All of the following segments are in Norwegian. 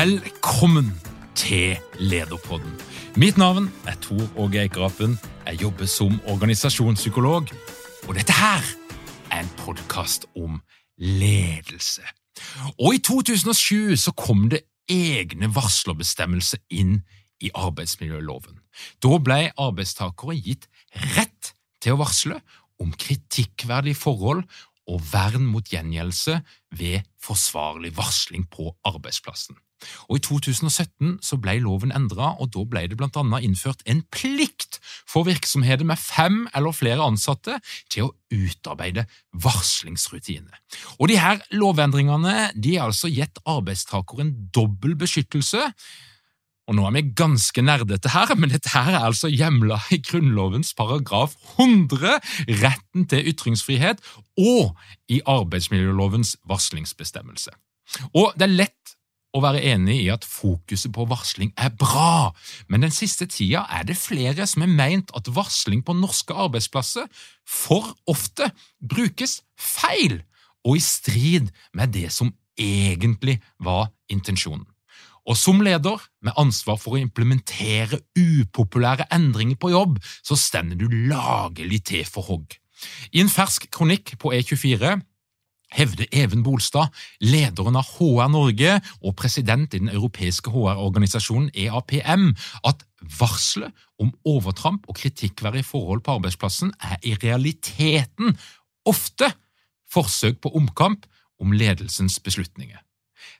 Velkommen til Lederpodden. Mitt navn er Tor Åge Eikerapen. Jeg jobber som organisasjonspsykolog, og dette her er en podkast om ledelse. Og i 2007 så kom det egne varslerbestemmelser inn i arbeidsmiljøloven. Da ble arbeidstakere gitt rett til å varsle om kritikkverdige forhold og vern mot gjengjeldelse ved forsvarlig varsling på arbeidsplassen. Og I 2017 så ble loven endra, og da ble det annet innført en plikt for virksomheter med fem eller flere ansatte til å utarbeide varslingsrutiner. Og de her Lovendringene de har altså gitt arbeidstaker en dobbel beskyttelse. Og Nå er vi ganske nerdete her, men dette her er altså hjemla i Grunnlovens paragraf 100, retten til ytringsfrihet, og i arbeidsmiljølovens varslingsbestemmelse. Og Det er lett å være enig i at fokuset på varsling er bra, men den siste tida er det flere som har meint at varsling på norske arbeidsplasser for ofte brukes feil og i strid med det som egentlig var intensjonen. Og som leder, med ansvar for å implementere upopulære endringer på jobb, så stender du lagelig til for hogg. I en fersk kronikk på E24 hevder Even Bolstad, lederen av HR Norge og president i den europeiske HR-organisasjonen EAPM, at varselet om overtramp og kritikkverdige forhold på arbeidsplassen er i realiteten ofte forsøk på omkamp om ledelsens beslutninger.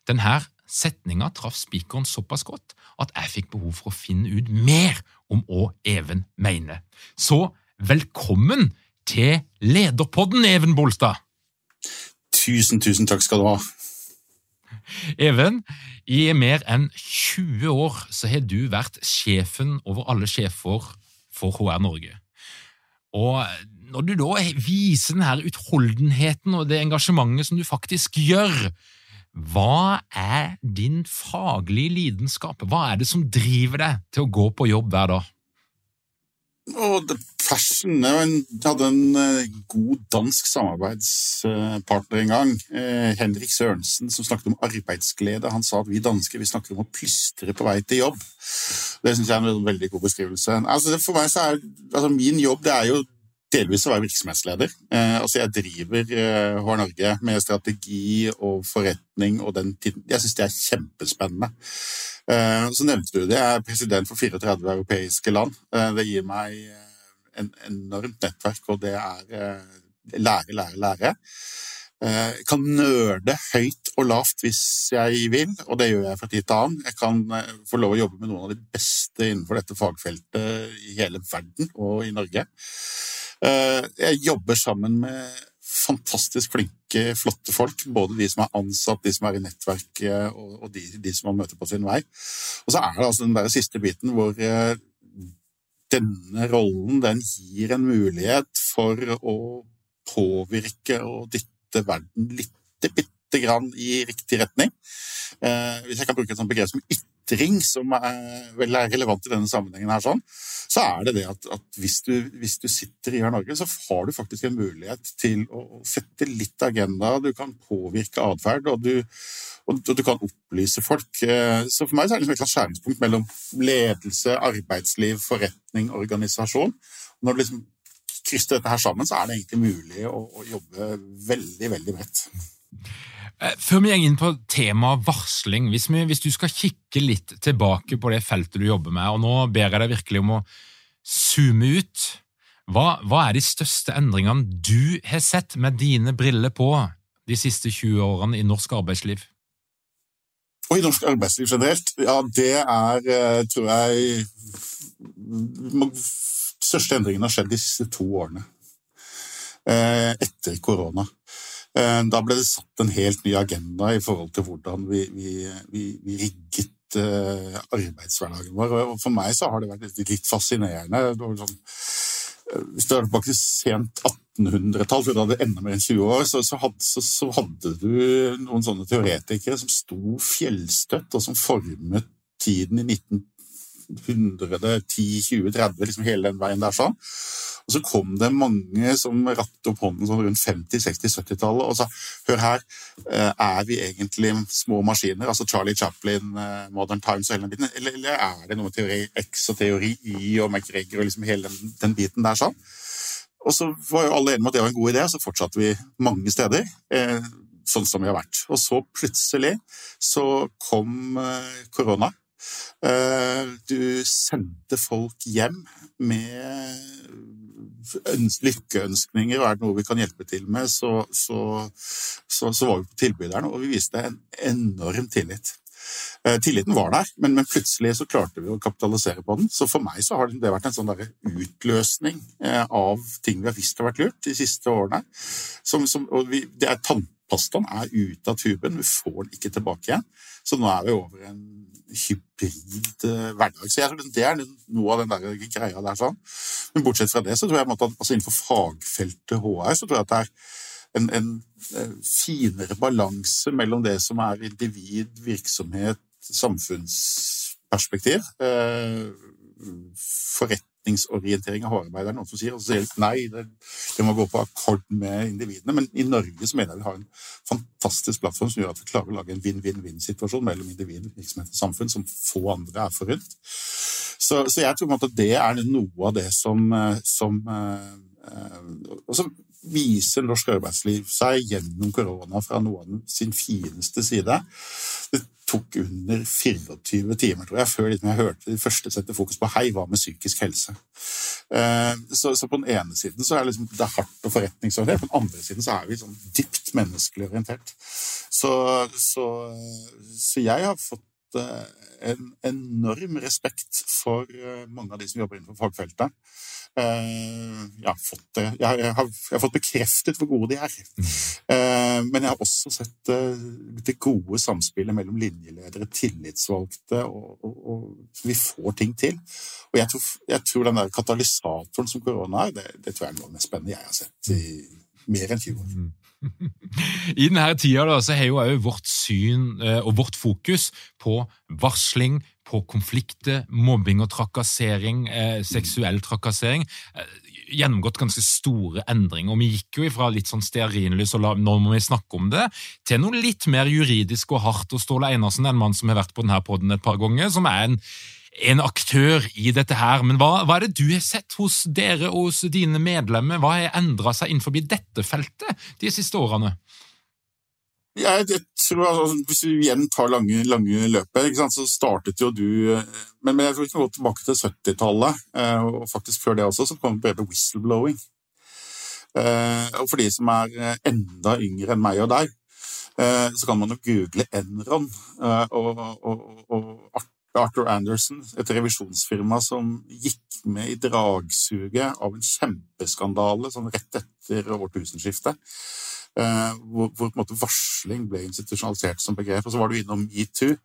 Denne setninga traff spikeren såpass godt at jeg fikk behov for å finne ut mer om hva Even mener. Så velkommen til Lederpodden, Even Bolstad! Tusen, tusen takk skal du ha. Even, i mer enn 20 år så har du vært sjefen over alle sjefer for HR Norge. Og når du da viser denne utholdenheten og det engasjementet som du faktisk gjør, hva er din faglige lidenskap? Hva er det som driver deg til å gå på jobb hver dag? Og fashion Jeg hadde en eh, god dansk samarbeidspartner en gang. Eh, Henrik Sørensen, som snakket om arbeidsglede. Han sa at vi dansker vi snakker om å plystre på vei til jobb. Det syns jeg er en veldig god beskrivelse. Altså, for meg så er altså, Min jobb det er jo delvis å være virksomhetsleder. Eh, altså jeg driver eh, HR Norge med strategi og forretning og den tiden. Jeg syns det er kjempespennende. Eh, så nevnte du det. Jeg er president for 34 europeiske land. Eh, det gir meg en enormt nettverk, og det er eh, lære, lære, lære. Jeg kan nerde høyt og lavt hvis jeg vil, og det gjør jeg fra tid til annen. Jeg kan få lov å jobbe med noen av de beste innenfor dette fagfeltet i hele verden og i Norge. Jeg jobber sammen med fantastisk flinke, flotte folk. Både de som er ansatt, de som er i nettverket, og, de, de, som man møter på sin vei. Og så er det altså den der siste biten hvor eh, denne rollen den gir en mulighet for å påvirke og dytte verden litt bitte grann i riktig retning. Eh, hvis jeg kan bruke et sånt begrep som ytring som er, vel er relevant i denne sammenhengen, her, sånn, så er det det at, at hvis, du, hvis, du, sitter i Norge, så har du faktisk en mulighet til å sette litt agenda, du kan påvirke atferd, og, og, og, du kan opplyse folk. Eh, så for meg er det liksom et skjæringspunkt mellom ledelse, arbeidsliv, forretning, organisasjon. Når du liksom krysser dette her sammen, så er det egentlig mulig å, å jobbe veldig, veldig bredt. Eh, før vi går inn på temaet varsling, hvis, vi, hvis, du skal kikke litt tilbake på det feltet du jobber med, og nå ber jeg deg virkelig om å zoome ut, hva, hva er de største endringene du har sett med dine briller på de siste 20 årene i norsk arbeidsliv? Og i norsk arbeidsliv generelt? Ja, det er, eh, tror jeg største endringene har skjedd de siste to årene. Eh, etter korona. Eh, da ble det satt en helt ny agenda i forhold til hvordan vi, vi, vi, vi rigget eh, arbeidshverdagen vår. Og for meg så har det vært litt fascinerende. Sånn, hvis du er tilbake til sent 1800-tall, før du hadde enda mer enn 20 år, så, så, hadde, så, så, hadde, du noen sånne teoretikere som sto fjellstøtt, og som formet tiden i 19 110, 20, 30, liksom hele den veien der sånn. Og så kom det mange som rattet opp hånden sånn rundt 50-, 60-, 70-tallet og sa hør her, eh, er vi egentlig små maskiner, altså Charlie Chaplin, eh, Modern Times og hele den biten, eller, eller er det noe teori X og teori Y og McGregor og liksom hele den, den biten der sånn? Og så var jo alle enige om at det var en god idé, og så fortsatte vi mange steder. Eh, sånn som vi har vært. Og så plutselig så kom korona. Eh, du sendte folk hjem med lykkeønskninger, og er det noe vi kan hjelpe til med, så, så, så, så var vi på tilbyderen, og vi viste en enorm tillit. Eh, tilliten var der, men, men, plutselig så klarte vi å kapitalisere på den. Så for meg så har det vært en sånn utløsning eh, av ting vi har visst har vært lurt de siste årene. Som, som, vi, det er Tannpastaen er ute av tuben, vi får den ikke tilbake igjen. Så nå er vi over en hybrid hverdag. Så jeg Det er noe av den der greia der. sånn. Men bortsett fra det, så tror jeg at altså innenfor fagfeltet HR så tror jeg at det er en, en, en finere balanse mellom det som er individ, virksomhet, samfunnsperspektiv. Uh, forrett forretningsorientering av hårarbeideren. Noen som sier, og så sier nei, det, det, må gå på akkord med individene. Men i Norge så mener jeg vi har en fantastisk plattform som gjør at vi klarer å lage en vinn-vinn-vinn-situasjon mellom individ, virksomhet og samfunn som få andre er forunt. Så, så, jeg tror at det er noe av det som, eh, som eh, Og så viser norsk arbeidsliv seg gjennom korona fra noen sin fineste side. Det tok under 24 timer, tror jeg, før liksom jeg hørte de første sette fokus på hei, hva med psykisk helse? Eh, så, på den ene siden så er det, liksom, det er hardt og forretningsorientert, på den andre siden så er vi sånn dypt menneskelig orientert. Så, så, så jeg har fått eh, en enorm respekt for eh, mange av de som jobber innenfor fagfeltet. Eh, jeg har, fått, det. jeg, har, jeg har, fått, bekreftet hvor gode de er. Mm. Men jeg har også sett det gode samspillet mellom linjeledere, tillitsvalgte, og, og, og vi får ting til. Og jeg tror, tror den der katalysatoren som korona er, det, det, tror jeg er noe av det mest spennende jeg har sett i mer enn 20 år. I denne tida da, så har jo også vårt syn og vårt fokus på varsling, på konflikter, mobbing og trakassering, eh, seksuell trakassering, eh, gjennomgått ganske store endringer. og Vi gikk jo ifra litt sånn stearinlys og la, nå må vi snakke om det, til noe litt mer juridisk og hardt. og Ståle Einarsen en mann som har vært på denne poden et par ganger, som er en, en aktør i dette her. Men hva, hva, er det du har sett hos dere og hos dine medlemmer? Hva har endra seg innenfor dette feltet de siste årene? Jeg, jeg tror, altså, Hvis vi igjen tar lange, lange løpet, så startet jo du eh, men, men, jeg tror vi kan gå tilbake til 70-tallet, eh, og faktisk før det også, så kom begrepet whistleblowing. Eh, og for de som er enda yngre enn meg og deg, så kan man jo google Enron og, og, og Arthur Anderson, et revisjonsfirma som gikk med i dragsuget av en kjempeskandale sånn rett etter årtusenskiftet. Eh, hvor, hvor varsling ble institusjonalisert som begrep. Og så var du innom metoo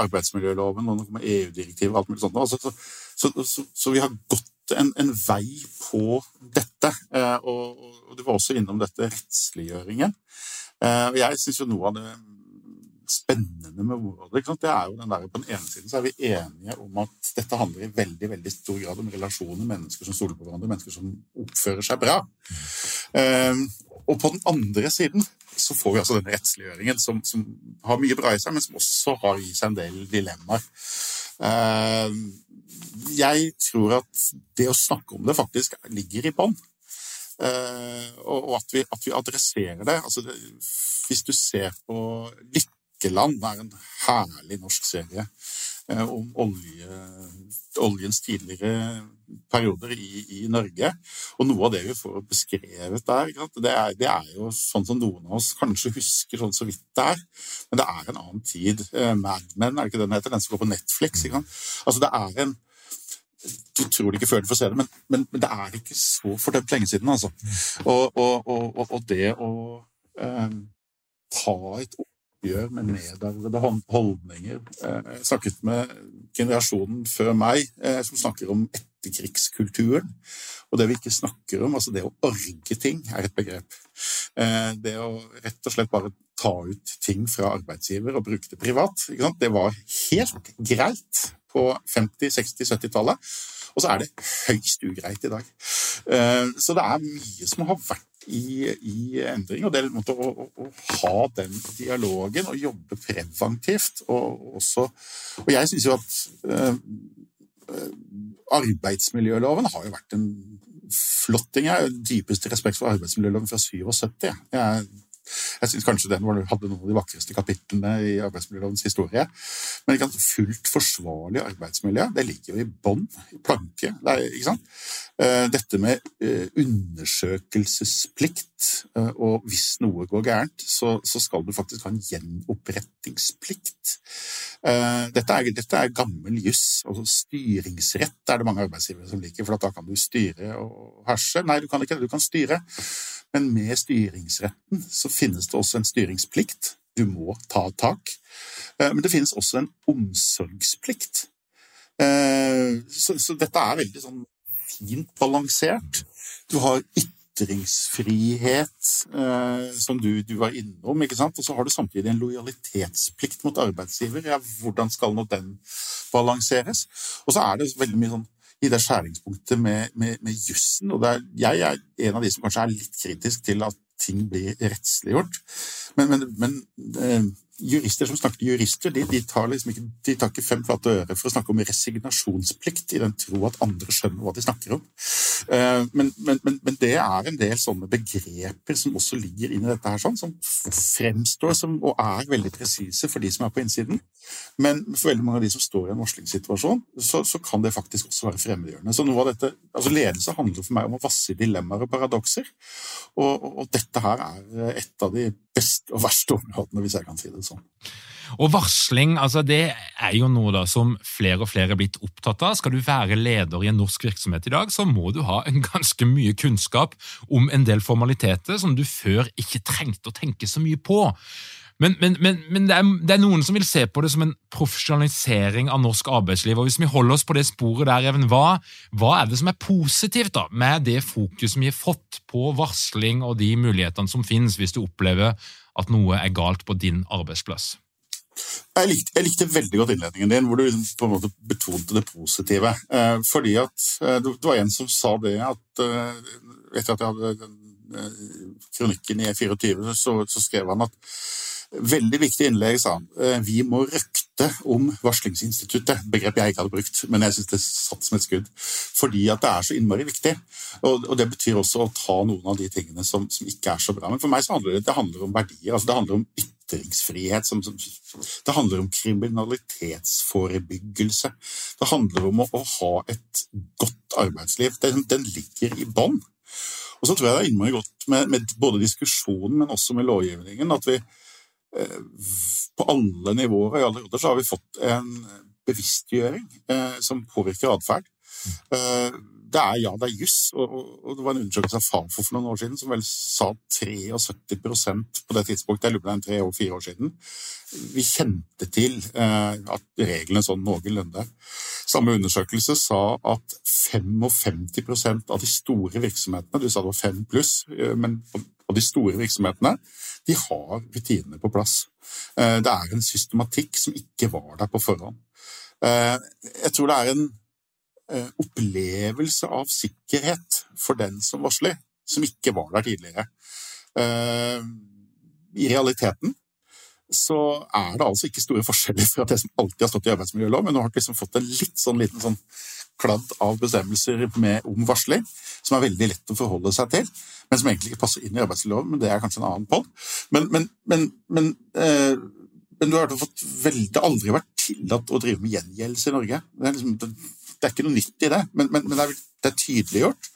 arbeidsmiljøloven, og noe med EU-direktivet og alt mulig sånt. Altså, så, så, så, så, vi har gått en, en vei på dette. Eh, og, og, du var også innom dette rettsliggjøringen. Eh, og jeg syns jo noe av det spennende med området, det er jo den der, på den ene siden så er vi enige om at dette handler i veldig veldig stor grad om relasjoner, mennesker som stoler på hverandre, mennesker som oppfører seg bra. Um, og på den andre siden så får vi altså den rettsliggjøringen som, som, har mye bra i seg, men som også har i seg en del dilemmaer. Uh, jeg tror at det å snakke om det faktisk ligger i bånn. Uh, og at vi, at vi, adresserer det. Altså det. Hvis du ser på Lykkeland, det er en herlig norsk serie uh, om olje, oljens tidligere perioder i, i, Norge. Og noe av det vi får beskrevet der, det er, det er, jo sånn som noen av oss kanskje husker sånn så vidt det er. Men det er en annen tid. Uh, Mad Men, er det ikke den heter? Den som går på Netflix. Altså det er en du tror det ikke før du får se det, men, men, men det er ikke så fordømt lenge siden. altså. Og, og, og, og det å eh, ta et oppgjør med nedarvede holdninger eh, Jeg snakket med generasjonen før meg eh, som snakker om etterkrigskulturen. Og det vi ikke snakker om, altså det å orge ting, er et begrep. Eh, det å rett og slett bare ta ut ting fra arbeidsgiver og bruke det privat, det var helt greit på 50-, 60-, 70-tallet. Og så er det høyst ugreit i dag. Eh, så det er mye som har vært i, i endring. Og det er å, å, å, ha den dialogen og jobbe preventivt. Og, også, og jeg syns jo at uh, arbeidsmiljøloven har jo vært en flott ting. Jeg har dypeste respekt for arbeidsmiljøloven fra 77. Jeg jeg syns kanskje den hadde noen av de vakreste kapitlene i arbeidsmiljølovens historie. Men ikke fullt forsvarlig arbeidsmiljø det ligger jo i bånn, i planke. Det er, ikke sant? Eh, dette med eh, undersøkelsesplikt, eh, og hvis noe går gærent, så, så skal du faktisk ha en gjenopprettingsplikt. Dette er, dette er gammel juss. Altså styringsrett er det mange arbeidsgivere som liker, for da kan du styre og herse. Nei, du kan ikke det. Du kan styre. Men med styringsretten så finnes det også en styringsplikt. Du må ta tak. Eh, men det finnes også en omsorgsplikt. Eh, så, dette er veldig sånn fint balansert. Du har ytringsfrihet, eh, som du, du, var innom, ikke sant? og så har du samtidig en lojalitetsplikt mot arbeidsgiver. Ja, hvordan skal nå den balanseres? Og så er det veldig mye sånn i det skjæringspunktet med, med, med jussen. Og er, jeg er en av de som kanskje er litt kritisk til at ting blir rettsliggjort. Men, men, men eh, jurister som snakker til jurister, de, de, tar liksom ikke, de, tar ikke, fem flate øre for å snakke om resignasjonsplikt, i den tro at andre skjønner hva de snakker om. Men, men, men, men, det er en del sånne begreper som også ligger inni dette her, sånn, som fremstår som, og er veldig presise for de som er på innsiden. Men for veldig mange av de som står i en varslingssituasjon, så, så kan det faktisk også være fremmedgjørende. Så noe av dette, altså Ledelse handler for meg om å vasse dilemmaer og paradokser, og, og, og dette her er et av de beste og verste områdene, hvis jeg kan si det sånn. Og Varsling altså det er jo noe da som flere og flere er blitt opptatt av. Skal du være leder i en norsk virksomhet i dag, så må du ha en ganske mye kunnskap om en del formaliteter som du før ikke trengte å tenke så mye på. Men, men, men, men det, er, det, er, noen som vil se på det som en profesjonalisering av norsk arbeidsliv. og Hvis vi holder oss på det sporet der, Even, hva, hva er det som er positivt da, med det fokuset vi har fått på varsling og de mulighetene som finnes hvis du opplever at noe er galt på din arbeidsplass? Jeg likte, jeg likte, veldig godt innledningen din, hvor du liksom på en måte betonte det positive. Eh, fordi at eh, Det var en som sa det at eh, Etter at jeg hadde den eh, kronikken i E24, så, så skrev han at Veldig viktig innlegg, sa han. Eh, vi må røkte om varslingsinstituttet. Begrep jeg ikke hadde brukt, men jeg syns det satt som et skudd. Fordi at det er så innmari viktig. Og, det betyr også å ta noen av de tingene som, som, ikke er så bra. Men for meg så handler det, det handler om verdier. altså Det handler om ytringsfrihet. Som, som, det handler om kriminalitetsforebyggelse. Det handler om å, å ha et godt arbeidsliv. Den, den ligger i bånn. Og så tror jeg det er innmari godt med, med både diskusjonen, men også med lovgivningen, at vi på alle nivåer og i alle roller så har vi fått en bevisstgjøring eh, som påvirker atferd. Eh, det er ja, det er juss, og, og, det var en undersøkelse av Fafo for noen år siden som vel sa 73% på det tidspunktet, jeg lurer på det er tre-fire år siden, vi kjente til eh, at reglene sånn noenlunde. Samme undersøkelse sa at 55% av de store virksomhetene, du sa det var fem pluss, men Og de store virksomhetene de har rutinene på plass. Eh, det er en systematikk som ikke var der på forhånd. Eh, jeg tror det er en eh, opplevelse av sikkerhet for den som varsler, som ikke var der tidligere. I realiteten så er det altså ikke store forskjeller fra det som alltid har stått i arbeidsmiljøloven. men nå har liksom fått en litt sånn liten sånn kladd av bestemmelser med, om varsling, som er veldig lett å forholde seg til, men som egentlig ikke passer inn i arbeidsmiljøloven, men det er kanskje en annen pod. Men, men, men, men eh, men du har veldig, aldri vært tillatt å drive med gjengjeldelse i Norge. Det er, liksom, det, det er, ikke noe nytt i det, men, det, er, det, er, tydeliggjort.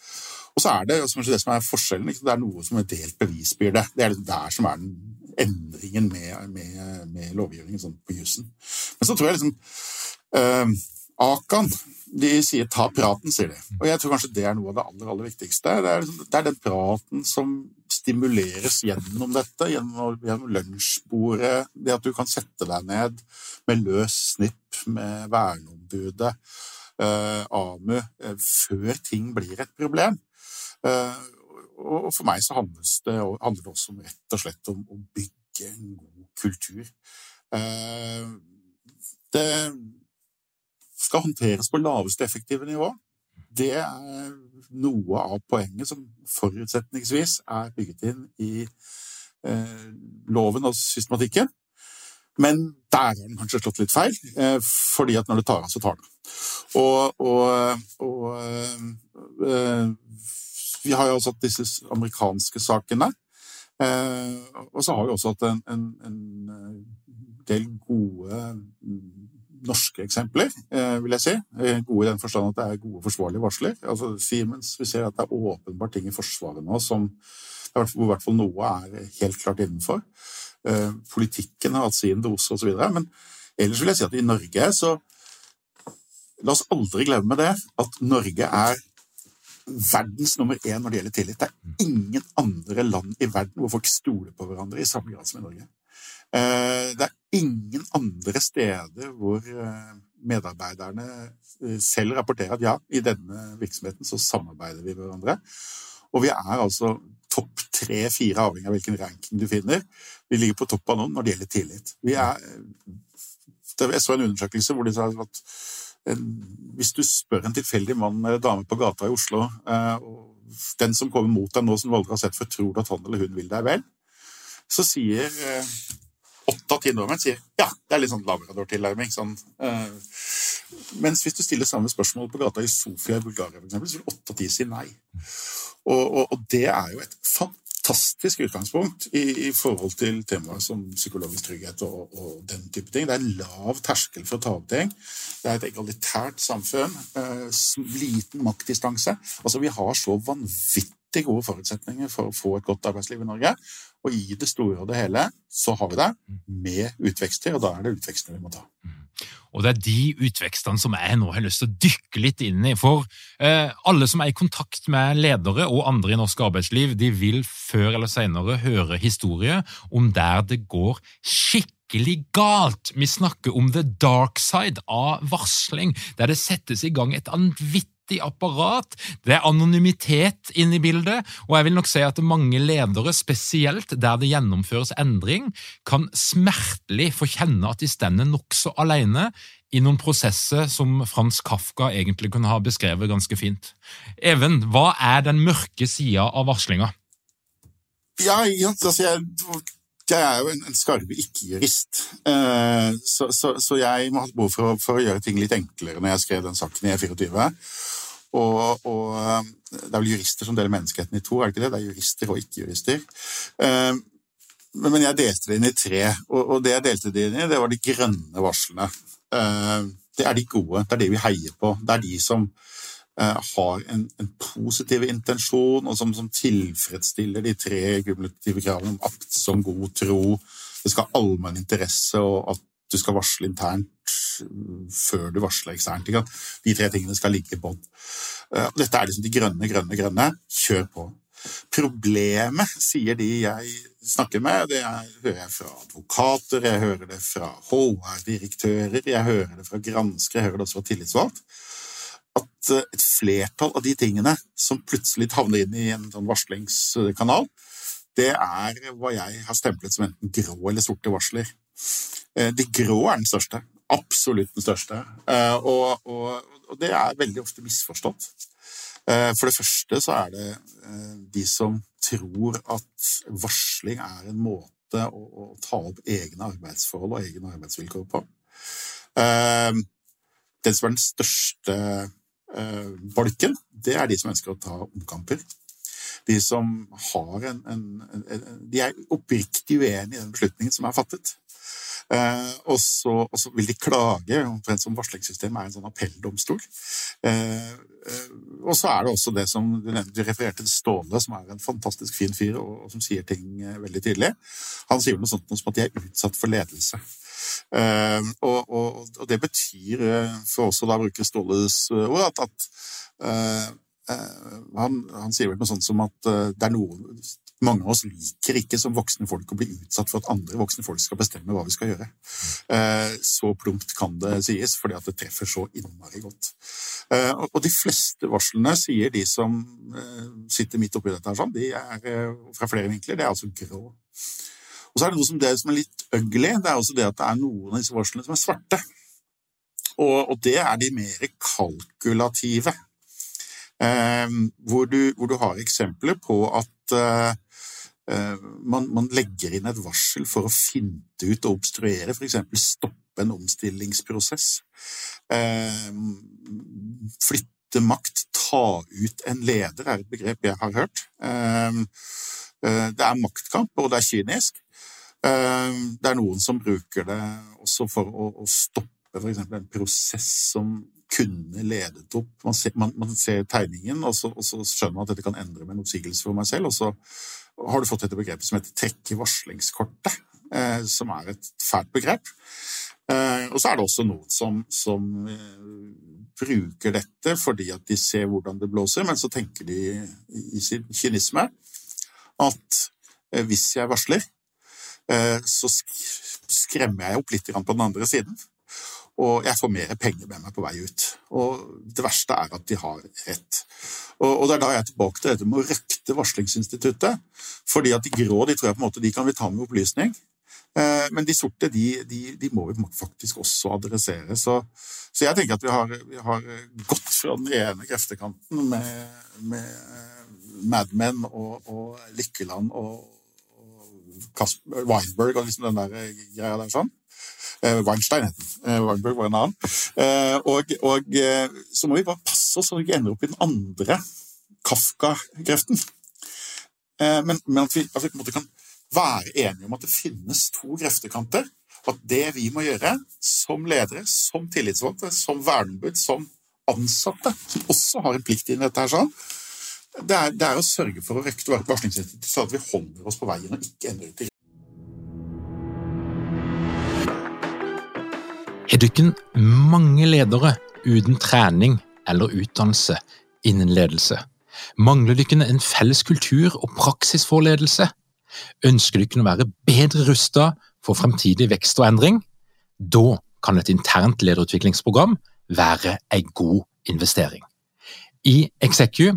Og så er det kanskje det som er forskjellen. Det er noe som er delt bevisbyrde. Det er liksom der som er den endringen med, med, med lovgivningen sånn på jussen. Men så tror jeg liksom uh, Akan de sier 'ta praten', sier de. Og jeg tror kanskje det er noe av det aller, aller viktigste. Det er, liksom, det er den praten som stimuleres gjennom dette, gjennom, gjennom lunsjbordet, det at du kan sette deg ned med løs snipp med verneombudet, eh, AMU, eh, før ting blir et problem. Eh, og for meg så handler det, handler det også om, rett og slett om å bygge en god kultur. Eh, det skal håndteres på laveste effektive nivå. Det er noe av poenget som forutsetningsvis er bygget inn i eh, loven og systematikken. Men der har den kanskje slått litt feil, eh, fordi at når det tar av, så tar det. Og, og, og eh, vi har jo også hatt disse amerikanske sakene. Eh, og så har vi også hatt en, en, en del gode norske eksempler, eh, vil jeg si. Eh, gode i den forstand at det er gode, forsvarlige varsler. Altså Siemens, Vi ser at det er åpenbart ting i Forsvaret nå som hvor i hvert fall noe er helt klart innenfor. Eh, politikken har hatt sin dose osv. Men ellers vil jeg si at i Norge så La oss aldri glemme det, at Norge er verdens nummer én når det gjelder tillit. Det er ingen andre land i verden hvor folk stoler på hverandre i samme grad som i Norge. Det er ingen andre steder hvor eh, medarbeiderne eh, selv rapporterer at ja, i denne virksomheten så samarbeider vi med hverandre. Og vi er altså topp tre-fire, avhengig av hvilken ranking du finner. Vi ligger på topp av noen når det gjelder tillit. Er, jeg så en undersøkelse hvor de sa at hvis du spør en tilfeldig mann eller dame på gata i Oslo, den som kommer mot deg nå som du aldri har sett før, tror du at han eller hun vil deg vel, så sier åtte av ti nordmenn sier ja, det er litt sånn labrador-tilnærming. Sånn, mens hvis du stiller samme spørsmål på gata i Sofia i Bulgaria, for eksempel, så vil åtte av ti si nei. Og, og, og, det er jo et fantastisk utgangspunkt i, i forhold til temaer som psykologisk trygghet og, og, den type ting. Det er lav terskel for å ta opp ting. Det er et egalitært samfunn. Uh, liten maktdistanse. Altså, vi har så vanvittig gode forutsetninger for å få et godt arbeidsliv i Norge. Og i det store og det hele så har vi det med utvekster, og da er det utvekstene vi må ta. Og det er de utvekstene som jeg nå har lyst til å dykke litt inn i. For eh, alle som er i kontakt med ledere og andre i norsk arbeidsliv, de vil før eller senere høre historier om der det går skikkelig galt. Vi snakker om the dark side av varsling, der det settes i gang et vanvittig mektig apparat. Det er anonymitet inne i bildet, og jeg vil nok si at mange ledere, spesielt der det gjennomføres endring, kan smertelig få kjenne at de stender nokså alene i noen prosesser som Frans Kafka egentlig kunne ha beskrevet ganske fint. Even, hva er den mørke sida av varslinga? Ja, altså jeg jeg er jo en, en skarve ikke-jurist, eh, så, så, så, jeg må ha behov for å, for å, gjøre ting litt enklere når jeg skrev den saken i E24. Og, og, eh, det er vel jurister som deler menneskeheten i to, er det ikke det? Det er jurister og ikke-jurister. Eh, men jeg delte det inn i tre, og, det jeg delte det inn i, det var de grønne varslene. Eh, det er de gode, det er de vi heier på. Det er de som har en, en positiv intensjon, og som, som, tilfredsstiller de tre kumulative kravene om akt som god tro, det skal ha allmenn interesse, og at du skal varsle internt før du varsler eksternt. De tre tingene skal ligge i bånn. Eh, dette er liksom de grønne, grønne, grønne. Kjør på. Problemet, sier de jeg snakker med, det er, hører jeg fra advokater, jeg hører det fra HR-direktører, jeg hører det fra granskere, jeg hører det også fra tillitsvalgt, eh, et flertall av de tingene som plutselig havner inn i en sånn varslingskanal, det er hva jeg har stemplet som enten grå eller sorte varsler. Eh, de grå er den største. Absolutt den største. Eh, og, og, og det er veldig ofte misforstått. Eh, for det første så er det de som tror at varsling er en måte å, å ta opp egne arbeidsforhold og egne arbeidsvilkår på. Den som er den største bolken, det er de som ønsker å ta omkamper de som har en, en, en, De er oppriktig uenig i den beslutningen som er fattet. Eh, og, så, og, så, vil de klage, omtrent som varslingssystemet er en sånn appelldomstol. Eh, eh, og så er det også det som du, du refererte til Ståle, som er en fantastisk fin fyr, og, og som sier ting eh, veldig tydelig. Han sier noe sånt som at de er utsatt for ledelse. Uh, og, og, og, det betyr, for oss å da bruke Ståles ord, at, at Eh, han, han, sier vel noe sånt som at eh, det er noe mange av oss liker ikke som voksne folk å bli utsatt for at andre voksne folk skal bestemme hva vi skal gjøre. Eh, så plumpt kan det sies, fordi at det treffer så innmari godt. Og de fleste varslene, sier de som sitter midt oppi dette, sånn, de er fra flere vinkler. Det er altså grå. Og så er det noe som, det som er litt ugly. Det er også det at det er noen av disse varslene som er svarte. Og, og det er de mer kalkulative. Eh, hvor du, hvor du har eksempler på at eh, eh, man, man, legger inn et varsel for å finte ut og obstruere, f.eks. stoppe en omstillingsprosess. Eh, flytte makt, ta ut en leder, er et begrep jeg har hørt. Eh, det er maktkamp, og det er kynisk. Det er noen som bruker det også for å, å stoppe f.eks. en prosess som kunne ledet opp Man ser, man, man ser tegningen, og så, og så, skjønner man at dette kan endre med en oppsigelse for meg selv. Og så har du fått dette begrepet som heter trekke varslingskortet, eh, som er et fælt begrep. Eh, og så er det også noen som, som eh, bruker dette fordi at de ser hvordan det blåser, men så tenker de i sin kynisme at eh, hvis jeg varsler, eh, så skremmer jeg opp litt på den andre siden og jeg får mer penger med meg på vei ut. Og det verste er at de har rett. Og, det er da jeg er tilbake til dette med å røkte varslingsinstituttet. Fordi at de grå de tror jeg på en måte de kan vi ta med opplysning. Eh, men de sorte de, de, de, må vi faktisk også adressere. Så, så jeg tenker at vi har, vi har, gått fra den ene kreftekanten med, med Mad Men og, og Lykkeland og, og Weinberg og liksom den der greia der sånn Eh, Weinstein het den. Eh, Weinberg var en annen. Eh, og, og, så må vi bare passe oss så vi ikke ender opp i den andre Kafka-kreften. Men, men at, vi, at, vi, på en måte kan være enige om at det finnes to kreftekanter. Og at det vi må gjøre som ledere, som tillitsvalgte, som verneombud, som ansatte, som også har en plikt i dette, her, sånn, det er, det er, å sørge for å røkte varslingsinstituttet så at vi holder oss på veien og ikke ender ut i Har dere mange ledere uten trening eller utdannelse innen ledelse? Mangler dere en felles kultur og praksis for ledelse? Ønsker dere å være bedre rustet for fremtidig vekst og endring? Da kan et internt lederutviklingsprogram være en god investering. I Execu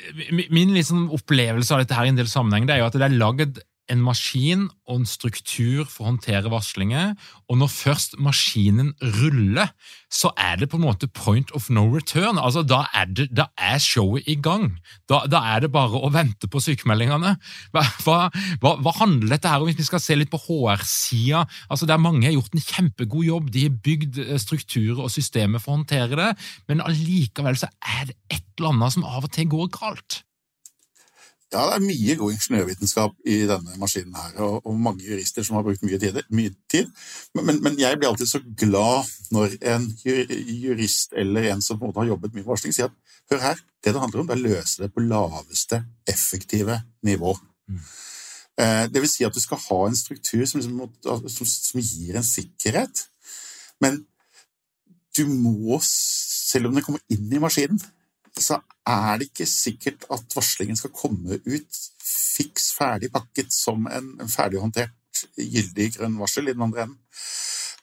Min liksom opplevelse av dette her i en del sammenheng det er jo at det er lagd en maskin og en struktur for å håndtere varslinger. Og når først maskinen ruller, så er det på en måte point of no return. Altså, Da er, det, da er showet i gang. Da, da, er det bare å vente på sykemeldingene. Hva, hva, hva, handler dette her om, hvis vi skal se litt på HR-sida? Altså, der Mange har gjort en kjempegod jobb, de har bygd eh, strukturer og systemer for å håndtere det, men allikevel så er det et eller annet som av og til går galt. Ja, det er mye god ingeniørvitenskap i denne maskinen her, og, og mange jurister som har brukt mye tid. Mye tid. Men, men, jeg blir alltid så glad når en jurist eller en som på en måte har jobbet mye med varsling, sier at hør her, det det handler om, det er å løse det på laveste effektive nivå. Mm. Eh, det vil si at du skal ha en struktur som, liksom, som, som gir en sikkerhet. Men du må, selv om det kommer inn i maskinen, så er det ikke sikkert at varslingen skal komme ut fiks ferdig pakket som en, en ferdighåndtert gyldig grønn varsel i den andre enden.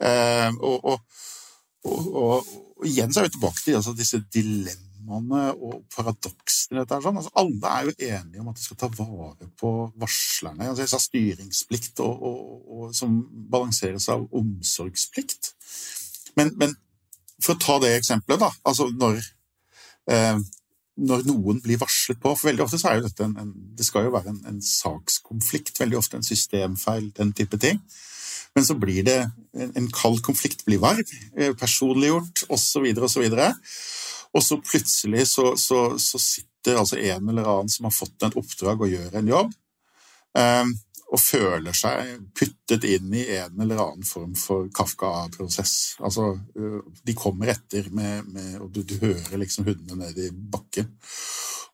Eh, og, og, og, og, igjen så er vi tilbake til altså, disse dilemmaene og paradoksene i dette. Sånn. Altså, alle er jo enige om at de skal ta vare på varslerne. Altså, jeg sa styringsplikt som balanseres av omsorgsplikt. Men, men, for å ta det eksempelet, da. Altså når når noen blir varslet på. For veldig ofte så er jo dette en, en Det skal jo være en, en, sakskonflikt, veldig ofte en systemfeil, den type ting. Men så blir det en, en kald konflikt blir varm, eh, personliggjort osv., osv. Og så plutselig så, så, så, sitter altså en eller annen som har fått en oppdrag og gjør en jobb, um, og føler seg puttet inn i en eller annen form for Kafka-prosess. Altså, øh, de kommer etter, med, med, og du, du, hører liksom hundene ned i bakken.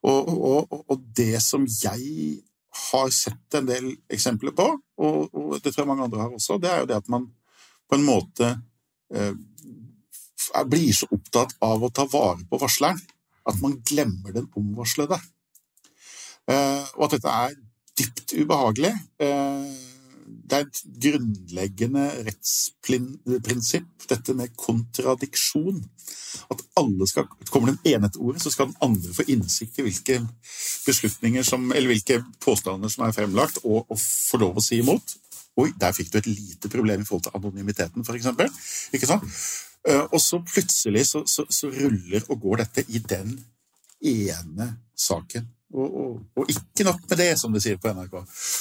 Og, og, og, det som jeg har sett en del eksempler på, og, og, det tror jeg mange andre har også, det er jo det at man på en måte eh, blir så opptatt av å ta vare på varsleren at man glemmer den omvarslede. Eh, og at dette er dypt ubehagelig. Eh, det er et grunnleggende rettsprinsipp, dette med kontradiksjon. At alle skal, Kommer den ene til ordet, så skal den andre få innsikt i hvilke beslutninger som, eller hvilke påstander som er fremlagt, og, og få lov å si imot. Oi, der fikk du et lite problem i forhold til anonymiteten, f.eks. Ikke sant? Eh, og så plutselig så, så, så ruller og går dette i den ene saken og, og, ikke nok med det, som de sier på NRK.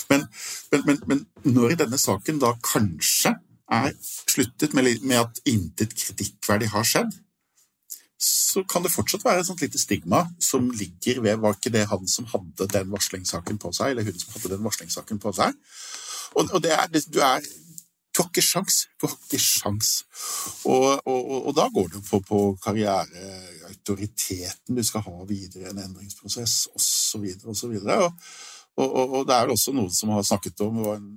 Men, men, men, når denne saken da kanskje er sluttet med, med at intet kritikkverdig har skjedd, så kan det fortsatt være et sånt lite stigma som ligger ved Var ikke det han som hadde den varslingssaken på seg, eller hun som hadde den varslingssaken på seg? Og, og er, du er du har ikke sjans. Du har ikke sjans. Og, og, og da går det på, på karriereautoriteten du skal ha videre i en endringsprosess, osv., osv. Og, og, og, det er også noen som har snakket om det var en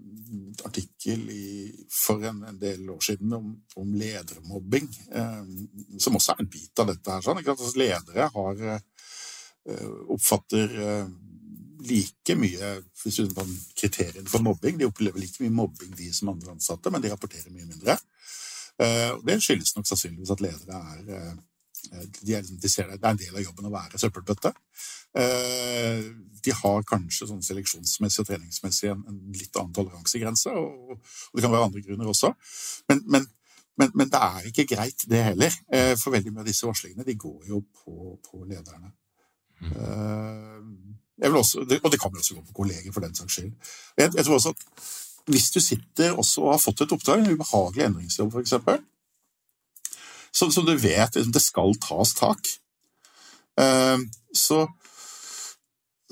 artikkel i, for en, en, del år siden om, om ledermobbing, eh, som også er en bit av dette. her. Sånn, altså, ledere har, eh, oppfatter eh, like mye kriteriene for mobbing. De opplever like mye mobbing, de som andre ansatte, men de rapporterer mye mindre. Eh, det skyldes nok sannsynligvis at ledere er eh, de, er, liksom, de ser det, det er en del av jobben å være søppelbøtte. Eh, de har kanskje sånn seleksjonsmessig og treningsmessig en, en litt annen toleransegrense, og, og, det kan være andre grunner også. Men, men, men, men, det er ikke greit, det heller. For veldig mye av disse varslingene de går jo på, på lederne. Mm. Også, og det kan jo også gå på kolleger, for den saks skyld. Jeg, jeg, tror også at hvis du sitter også og har fått et oppdrag, en ubehagelig endringsjobb f.eks., som, som du vet liksom, det skal tas tak, uh, så,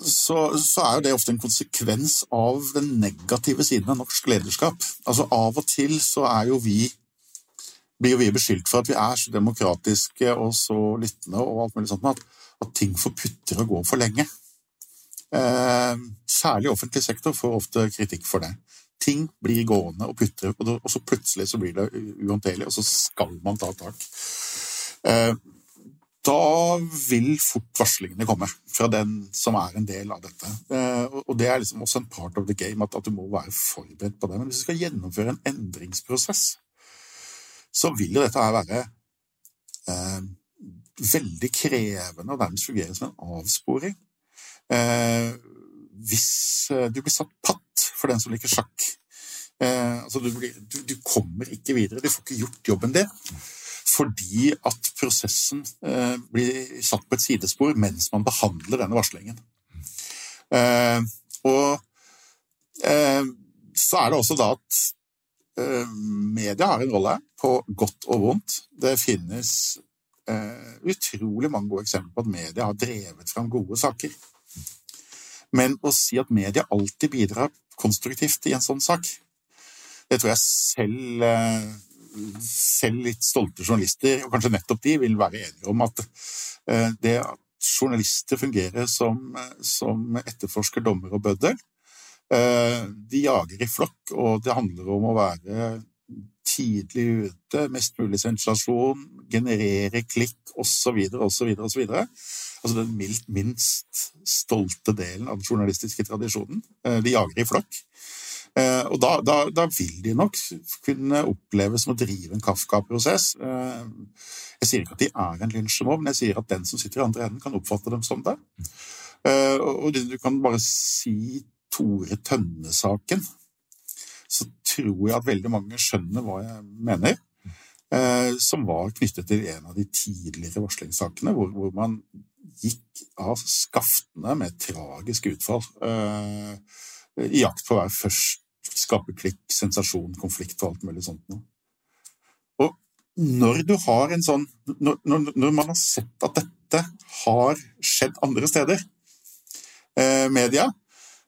så, så, er jo det ofte en konsekvens av den negative siden av norsk lederskap. Altså Av og til så er jo vi blir jo vi beskyldt for at vi er så demokratiske og så lyttende og alt mulig sånt at, at ting får putter og gå for lenge. Eh, særlig offentlig sektor får ofte kritikk for det. Ting blir gående og putter, og så plutselig så blir det uhåndterlig, og så skal man ta tak. Eh, da vil fort varslingene komme fra den som er en del av dette. Eh, og det er liksom også en part of the game, at, du må være forberedt på det. Men hvis du skal gjennomføre en endringsprosess, så vil jo dette her være veldig krevende og nærmest fungere som en avsporing. Eh, hvis eh, du blir satt patt for den som liker sjakk eh, altså du, blir, du, du, kommer ikke videre, du får ikke gjort jobben din. Fordi at prosessen blir satt på et sidespor mens man behandler denne varslingen. Og så er det også da at media har en rolle på godt og vondt. Det finnes utrolig mange gode eksempler på at media har drevet fram gode saker. Men å si at media alltid bidrar konstruktivt i en sånn sak, det tror jeg selv, eh, selv litt stolte journalister, og kanskje nettopp de, vil være enige om at eh, det at journalister fungerer som, som etterforsker, dommer og bøddel, De jager i flokk, og det handler om å være tidlig ute, mest mulig sensasjon, generere klikk osv., osv., osv. Altså den minst stolte delen av den journalistiske tradisjonen. De jager i flokk. Eh, og da, da, da, vil de nok kunne oppleves som å drive en Kafka-prosess. Eh, jeg sier ikke at de er en lynsjemobb, men jeg sier at den som sitter i andre enden, kan oppfatte dem som det. Eh, og du kan bare si Tore Tønne-saken, så tror jeg at veldig mange skjønner hva jeg mener. Som var knyttet til en av de tidligere varslingssakene, hvor, hvor man gikk av skaftene med tragisk utfall i jakt på å være først skape klikk, sensasjon, konflikt og alt mulig sånt noe. Og når du har en sånn når, når, når, man har sett at dette har skjedd andre steder, eh, media, eh,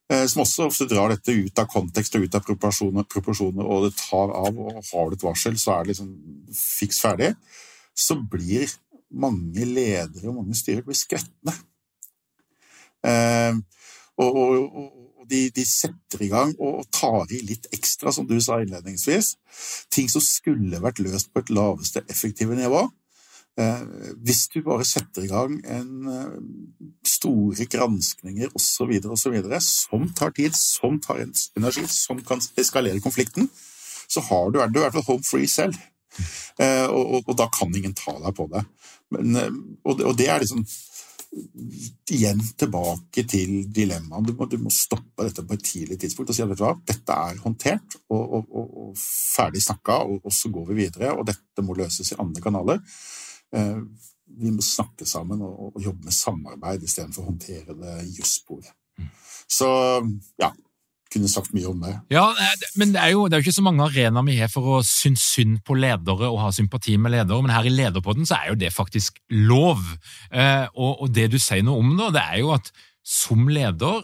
som også ofte drar dette ut av kontekst og ut av proporsjoner, proporsjoner, og det tar av, og har du et varsel, så er det liksom fiks ferdig, så blir mange ledere og mange styrer blir skvetne. Eh, og, og, og de, de, setter i gang og tar i litt ekstra, som du sa innledningsvis. Ting som skulle vært løst på et laveste effektive nivå. Eh, hvis du bare setter i gang en eh, store granskninger osv., osv., som tar tid, som tar energi, som kan eskalere konflikten, så har du, du i hvert fall home free selv. Eh, og, og, og, da kan ingen ta deg på det. Men, og, og det er liksom igjen tilbake til dilemmaet. Du, du, må stoppe dette på et tidlig tidspunkt og si at vet du hva, dette er håndtert og, og, og, og ferdig snakka, og, så går vi videre. Og dette må løses i andre kanaler. Eh, vi må snakke sammen og, jobbe med samarbeid istedenfor å håndtere det jussporet. Mm. Så ja, kunne sagt mye om det. Ja, men det er jo, det er jo ikke så mange arenaer vi har for å synes synd på ledere og ha sympati med ledere, men her i Lederpodden så er jo det faktisk lov. Eh, og, og, det du sier noe om da, det er jo at som leder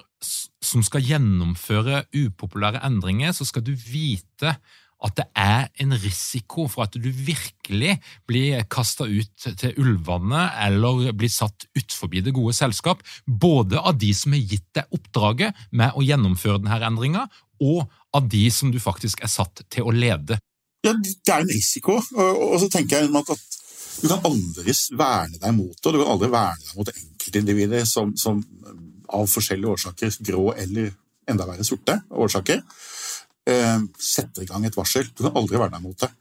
som skal gjennomføre upopulære endringer, så skal du vite at det er en risiko for at du virkelig blir kasta ut til ulvene eller blir satt utfor det gode selskap, både av de som har gitt deg oppdraget med å gjennomføre denne endringa, og av de som du faktisk er satt til å lede. Ja, Det er en risiko, og så tenker jeg at du kan aldri verne deg mot det. Du kan aldri verne deg mot enkeltindivider som, som av forskjellige årsaker, grå eller enda verre sorte årsaker, setter i gang et varsel. Du kan aldri være deg mot det.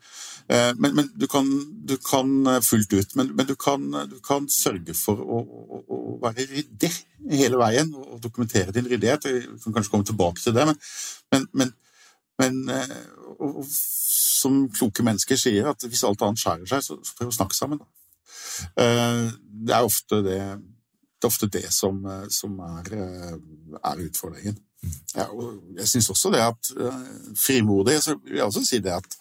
Eh, men, men du, kan, du, kan, eh, fullt ut, men, men du, kan, du, kan, sørge for å, å, å, være ryddig hele veien og dokumentere din ryddighet. Vi kan kanskje komme tilbake til det, men, men eh, og, som kloke mennesker sier, at hvis alt annet skjærer seg, så, så prøv å snakke sammen. Eh, det er ofte det, det, er ofte det som, som er, er utfordringen. Ja, jeg syns også det at uh, frimodig så vil jeg også si det at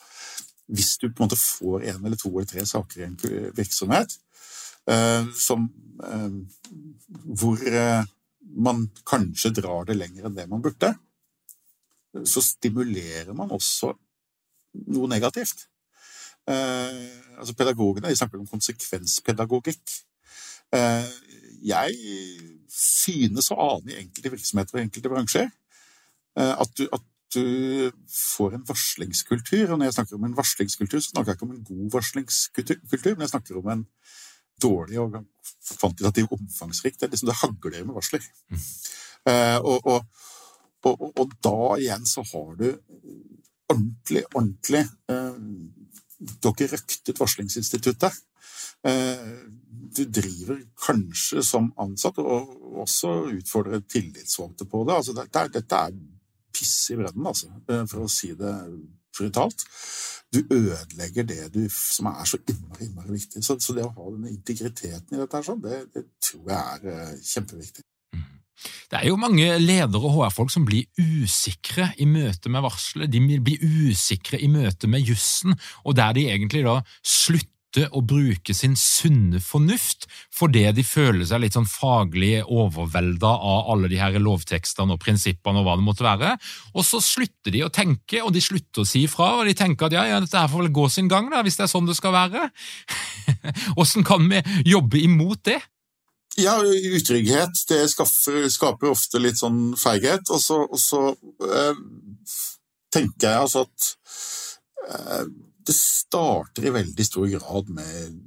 hvis du på en måte får en eller to eller tre saker i en virksomhet uh, som, hvor man kanskje drar det lenger enn det man burde, så stimulerer man også noe negativt. altså Pedagogene de snakker om konsekvenspedagogikk. jeg synes å ane i enkelte virksomheter og enkelte bransjer eh, at du, at du får en varslingskultur. Og når jeg snakker om en varslingskultur, så snakker jeg ikke om en god varslingskultur, men jeg snakker om en dårlig og kvantitativ omfangsrik. Det liksom det hagler med varsler. Mm. Uh, og, og, og, og, da igjen så har du ordentlig, ordentlig uh, har ikke røktet varslingsinstituttet. Uh, du driver kanskje som ansatt, og også utfordrer tillitsvalgte på det. Altså, dette, er, dette er piss i bredden, altså, eh, for å si det brutalt. Du ødelegger det du, som er så innmari, innmari viktig. Så, så, det å ha denne integriteten i dette, sånn, det, det, tror jeg er uh, kjempeviktig. Mm. Det er jo mange ledere og HR-folk som blir usikre i møte med varselet. De blir usikre i møte med jussen, og der de egentlig da slutter å bruke sin sunne fornuft fordi de føler seg litt sånn faglig overvelda av alle de her lovtekstene og prinsippene og hva det måtte være. Og så slutter de å tenke, og de slutter å si ifra, og de tenker at ja, ja, dette her får vel gå sin gang, da, hvis det er sånn det skal være. Åssen kan vi jobbe imot det? Ja, utrygghet det skaffer, skaper ofte litt sånn feighet. Og så, og så eh, tenker jeg altså at eh, det starter i veldig stor grad med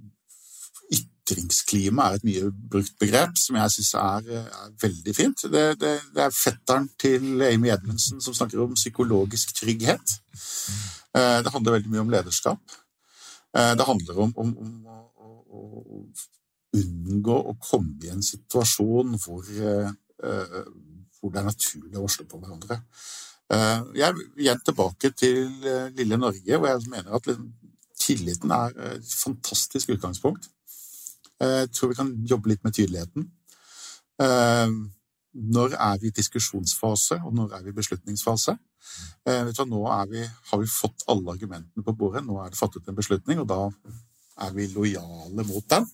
ytringsklima er et mye brukt begrep som jeg syns er, er, veldig fint. Det, det, det, er fetteren til Amy Edmundsen som snakker om psykologisk trygghet. Eh, det handler veldig mye om lederskap. Eh, det handler om, om, om å, å, unngå å komme i en situasjon hvor, eh, hvor det er naturlig å varsle på hverandre. Jeg er igjen tilbake til lille Norge, hvor jeg mener at tilliten er et fantastisk utgangspunkt. Jeg tror vi kan jobbe litt med tydeligheten. Når er vi i diskusjonsfase, og når er vi i beslutningsfase? Eh, nå vi, har vi fått alle argumentene på bordet, nå er det fattet en beslutning, og da er vi lojale mot den.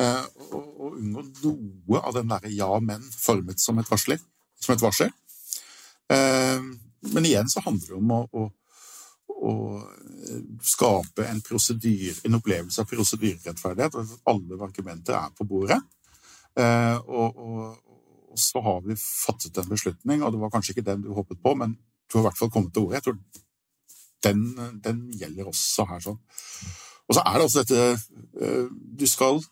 Eh, og unngå noe av den derre ja, men formet som et, varsler, som et varsel. Eh, men igjen så handler det om å, å, å skape en, en opplevelse av prosedyrerettferdighet. At alle argumenter er på bordet. Og, og, og så har vi fattet en beslutning, og det var kanskje ikke den du håpet på, men du har i hvert fall kommet til ordet. Jeg tror den, den gjelder også her. sånn. Og så er det også dette eh, Du skal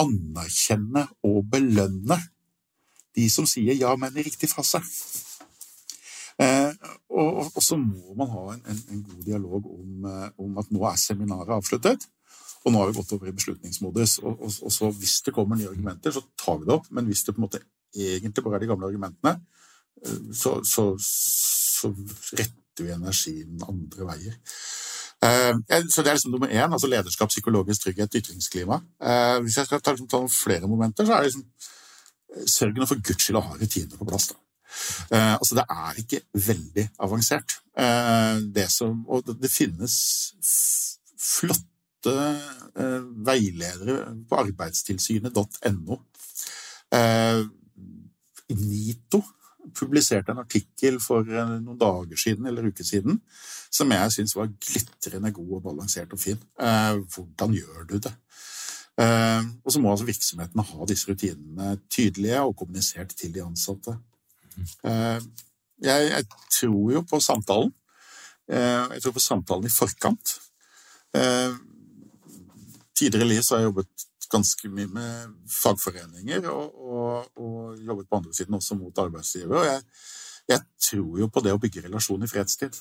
anerkjenne og belønne de som sier ja, men i riktig fase. Eh, og, og, så må man ha en, en, en god dialog om, eh, om, at nå er seminaret avsluttet. Og nå har vi gått over i beslutningsmodus. Og, og, og, så hvis det kommer nye argumenter, så tar vi det opp. Men hvis det på en måte egentlig bare er de gamle argumentene, så, så, så retter vi energien andre veier. Eh, så Det er liksom nummer én, altså lederskap, psykologisk trygghet, ytringsklima. Eh, hvis jeg skal ta, liksom, ta noen flere momenter, så er det liksom Sørg nå for guds skyld å ha rutiner på plass. da. Uh, altså Det er ikke veldig avansert. Uh, det som, og det, det finnes flotte uh, veiledere på arbeidstilsynet.no. NITO publiserte en artikkel for noen dager siden eller uker siden som jeg syns var glitrende god og balansert og fin. Hvordan gjør du det? Og så må altså virksomhetene ha disse rutinene tydelige og kommunisert til de ansatte. Jeg, jeg tror jo på samtalen. Jeg tror på samtalen i forkant. Tidligere i livet har jeg jobbet ganske mye med fagforeninger og, og, og, jobbet på andre siden også mot arbeidsgiver. Og jeg, jeg, tror jo på det å bygge relasjon i fredstid.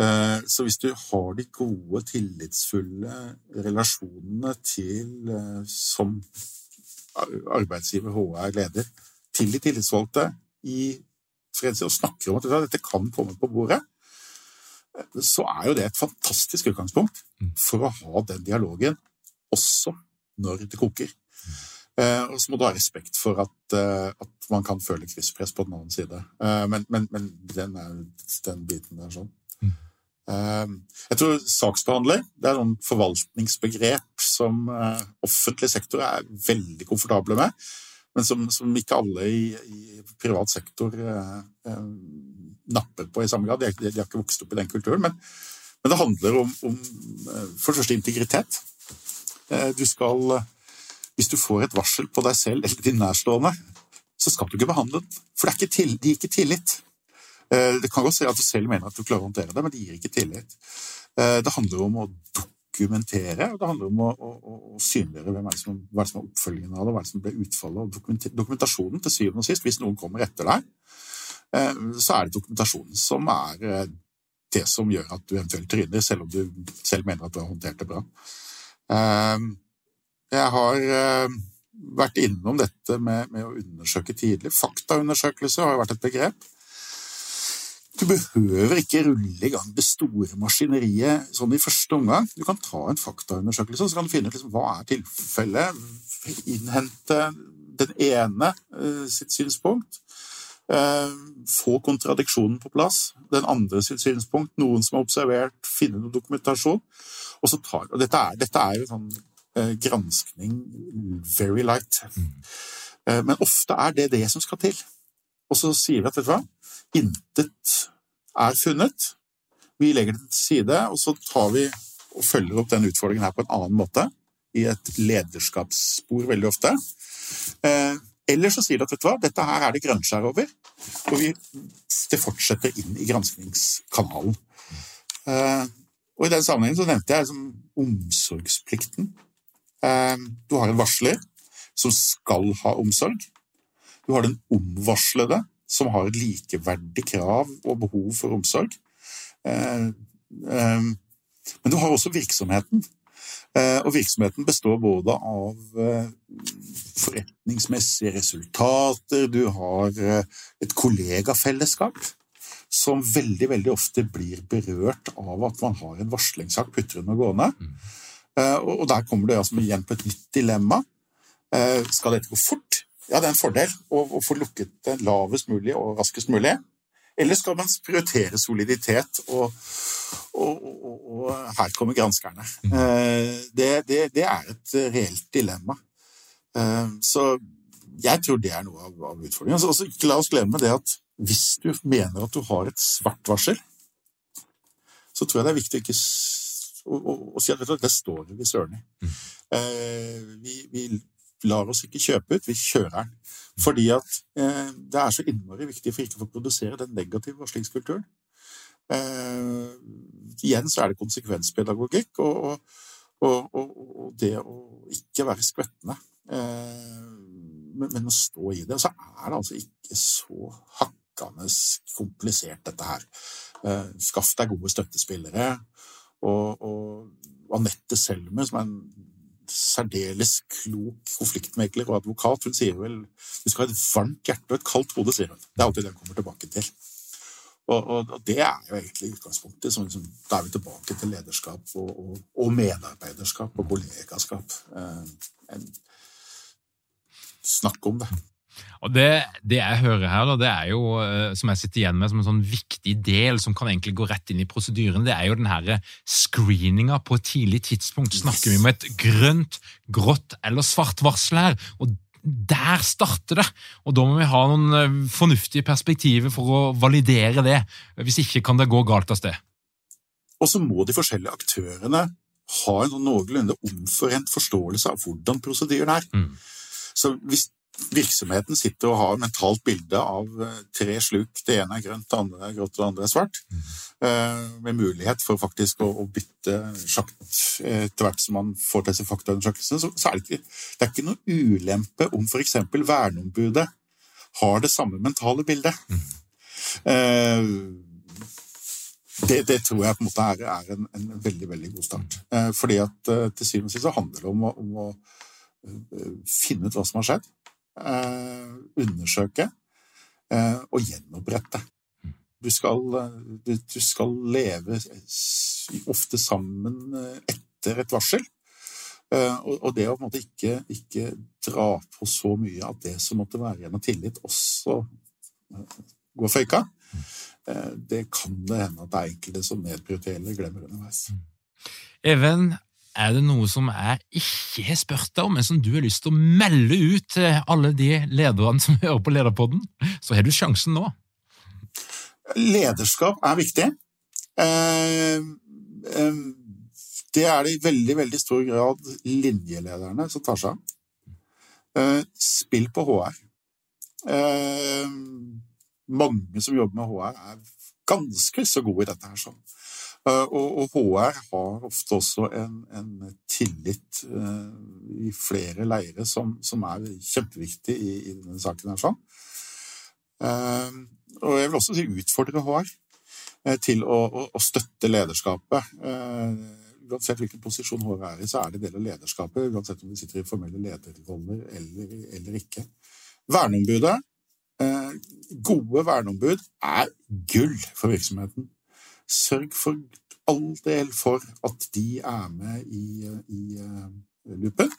Eh, så hvis du har de gode, tillitsfulle relasjonene til eh, som arbeidsgiver, HR, leder, til de tillitsvalgte i fredstid, og snakker om at dette kan komme på bordet, så er jo det et fantastisk utgangspunkt for å ha den dialogen også når det koker. Eh, og så må du ha respekt for at, eh, at, man kan føle krysspress på den annen side. Eh, men, men, men den, er, den, biten der sånn. Mm. Jeg tror saksbehandler det er noen forvaltningsbegrep som offentlig sektor er veldig komfortable med, men som, som ikke alle i, i privat sektor eh, napper på i samme grad. De, de, de, har ikke vokst opp i den kulturen. Men, men det handler om, om for det første integritet. Eh, du skal Hvis du får et varsel på deg selv eller din nærstående, så skal du ikke behandle den. For det, til, det gir ikke tillit. Eh, det kan godt si at du selv mener at du klarer å håndtere det, men det gir ikke tillit. Eh, det handler om å dokumentere, det handler om å, å, å synliggjøre hvem er som, hva er som er oppfølgingen av det, hva er det som ble utfallet. og Dokumentasjonen til syvende og sist, hvis noen kommer etter deg, så er det dokumentasjonen som er det som gjør at du eventuelt tryner, selv om du selv mener at du har håndtert det bra. Ehm, jeg har vært innom dette med, med å undersøke tidlig. Faktaundersøkelse har jo vært et begrep. Du behøver ikke rulle i gang det store maskineriet sånn i første omgang. Du kan ta en faktaundersøkelse, så kan du finne ut liksom, hva er tilfellet. Innhente den ene uh, sitt synspunkt. Uh, få kontradiksjonen på plass. Den andre sitt synspunkt. Noen som har observert. Finne noe dokumentasjon. Og, så tar, og dette, er, dette er jo sånn eh, granskning very light. Mm. Eh, men ofte er det det som skal til. Og så sier vi at vet du hva, intet er funnet. Vi legger det til side, og så tar vi og følger opp den utfordringen her på en annen måte. i et lederskapsspor veldig ofte. Eh, eller så sier de at vet du hva, dette her er det grønnskjær over, og vi, det fortsetter inn i granskingskanalen. Eh, og I den sammenhengen så nevnte jeg liksom omsorgsplikten. Eh, du har en varsler som skal ha omsorg. Du har den omvarslede, som har et likeverdig krav og behov for omsorg. Eh, eh, men du har også virksomheten. Eh, og virksomheten består både av forretningsmessige resultater, du har et kollegafellesskap som veldig veldig ofte blir berørt av at man har en varslingssak putrende gående. Mm. Og der kommer du altså igjen på et nytt dilemma. Skal dette gå fort? Ja, det er en fordel å få lukket det lavest mulig og raskest mulig. Eller skal man prioritere soliditet, og, og, og, og her kommer granskerne? Mm. Eh, det, det, det, er et reelt dilemma. Eh, så jeg tror det er noe av, av utfordringen. Så altså, ikke la oss glemme det at hvis du mener at du har et svart varsel, så tror jeg det er viktig ikke å, å, å si at det står vi søren i. Mm. Eh, vi, vi lar oss ikke kjøpe ut, vi kjører den. Fordi at eh, det er så innmari viktig for ikke å få produsere den negative varslingskulturen. Eh, igjen så er det konsekvenspedagogikk og, og, og, og, det å ikke være skvettende, eh, men, men, å stå i det. Og så er det altså ikke så hakkende komplisert, dette her. Eh, skaff deg gode støttespillere. Og, og Anette Selmer, som er en særdeles klok konfliktmegler og advokat. Hun sier vel du skal ha et varmt hjerte og et kaldt hode, sier hun. Det er alltid det hun kommer tilbake til. Og, og, og det er jo egentlig utgangspunktet. Så liksom, da er vi tilbake til lederskap og, og medarbeiderskap og kollegaskap. Eh, snakk om det. Og det, det, jeg hører her, da, det er jo, eh, som jeg sitter igjen med som en sånn viktig del som kan egentlig gå rett inn i prosedyren, det er jo den her screeninga på et tidlig tidspunkt. Snakker vi om et grønt, grått eller svart varsel her? og der starter det, og da må vi ha noen eh, fornuftige perspektiver for å validere det. Hvis ikke kan det gå galt av sted. Og så må de forskjellige aktørene ha en noenlunde omforent forståelse av hvordan prosedyren er. Mm. Så hvis virksomheten sitter og har mentalt bilde av eh, tre sluk. Det ene er grønt, det andre er grått og det andre er svart. Mm. Med mulighet for faktisk å, bytte sjakt etter hvert som man får disse faktaundersøkelsene. Så, så er det, ikke, det er ikke noe ulempe om f.eks. verneombudet har det samme mentale bildet. Mm. Eh, det, det, tror jeg på en måte er, er en, en, veldig veldig god start. fordi at til syvende og sist så handler det om å, om å finne ut hva som har skjedd. Eh, undersøke eh, og gjenopprette. Du skal, du, du skal, leve ofte sammen eh, etter et varsel. Og, det å ikke, ikke, dra på så mye at det som måtte være igjen av tillit, også går føyka, det kan det hende at det er enkelte som nedprioriterer eller glemmer underveis. Even, er det noe som jeg ikke har spurt deg om, men som du har lyst til å melde ut til alle de lederne som hører på Lederpodden, så har du sjansen nå. Lederskap er viktig. Eh, eh, det er det i veldig, veldig stor grad linjelederne som tar seg av. Eh, spill på HR. Mange som jobber med HR, er ganske så gode i dette her. sånn. Eh, og, HR har ofte også en, en tillit uh, i flere leire som, som er kjempeviktig i, i, denne saken. her sånn. Uh, og jeg vil også si utfordre HR til å, å, å, støtte lederskapet. uansett hvilken posisjon HR er i, så er det del av lederskapet, uansett om de sitter i formelle lederroller eller, eller ikke. Verneombudet, gode verneombud, er gull for virksomheten sørg for all del for at de er med i, i uh, loopen.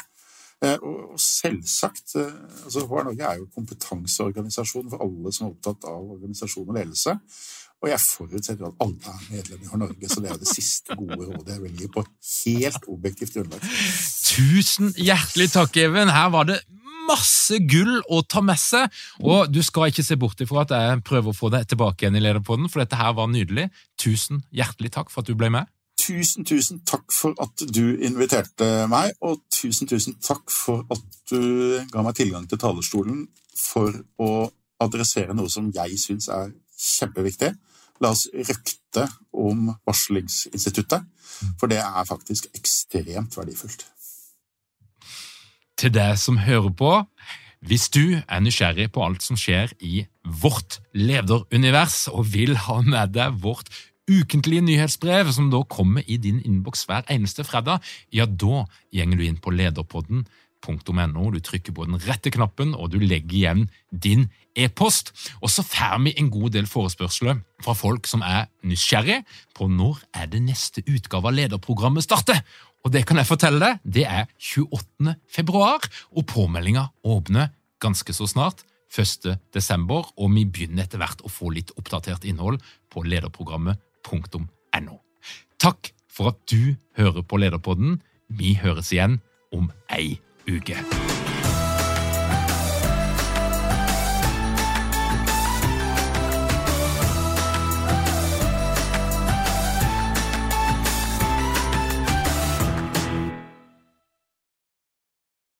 Uh, og selvsagt uh, altså HR Norge er jo kompetanseorganisasjon for alle som er opptatt av organisasjon og ledelse. Og jeg forutsetter at alle er medlemmer i HR Norge, så det er det siste gode rådet jeg vil gi på helt objektivt grunnlag. Tusen hjertelig takk, Even. Her var det masse gull å ta med seg. Og du skal ikke se bort ifra at jeg prøver å få deg tilbake igjen i Lederpodden, for dette her var nydelig. Tusen hjertelig takk for at du ble med. tusen, tusen takk for at du inviterte meg, og tusen, tusen takk for at du ga meg tilgang til talerstolen for å adressere noe som jeg syns er kjempeviktig. La oss røkte om varslingsinstituttet, for det er faktisk ekstremt verdifullt. Til deg som hører på, hvis du er nysgjerrig på alt som skjer i vårt lederunivers, og vil ha med deg vårt ukentlige nyhetsbrev, som da kommer i din innboks hver eneste fredag, ja, da gjenger du inn på lederpodden.no, du trykker på den rette knappen, og du legger igjen din e-post. Og så får vi en god del forespørsler fra folk som er nysgjerrige på når er det neste utgave av lederprogrammet starter. Og det kan jeg fortelle deg, det er 28. februar, og påmeldinga åpner ganske så snart. 1. desember, og vi begynner etter hvert å få litt oppdatert innhold på lederprogrammet.no. Takk for at du hører på Lederpodden. Vi høres igjen om ei uke.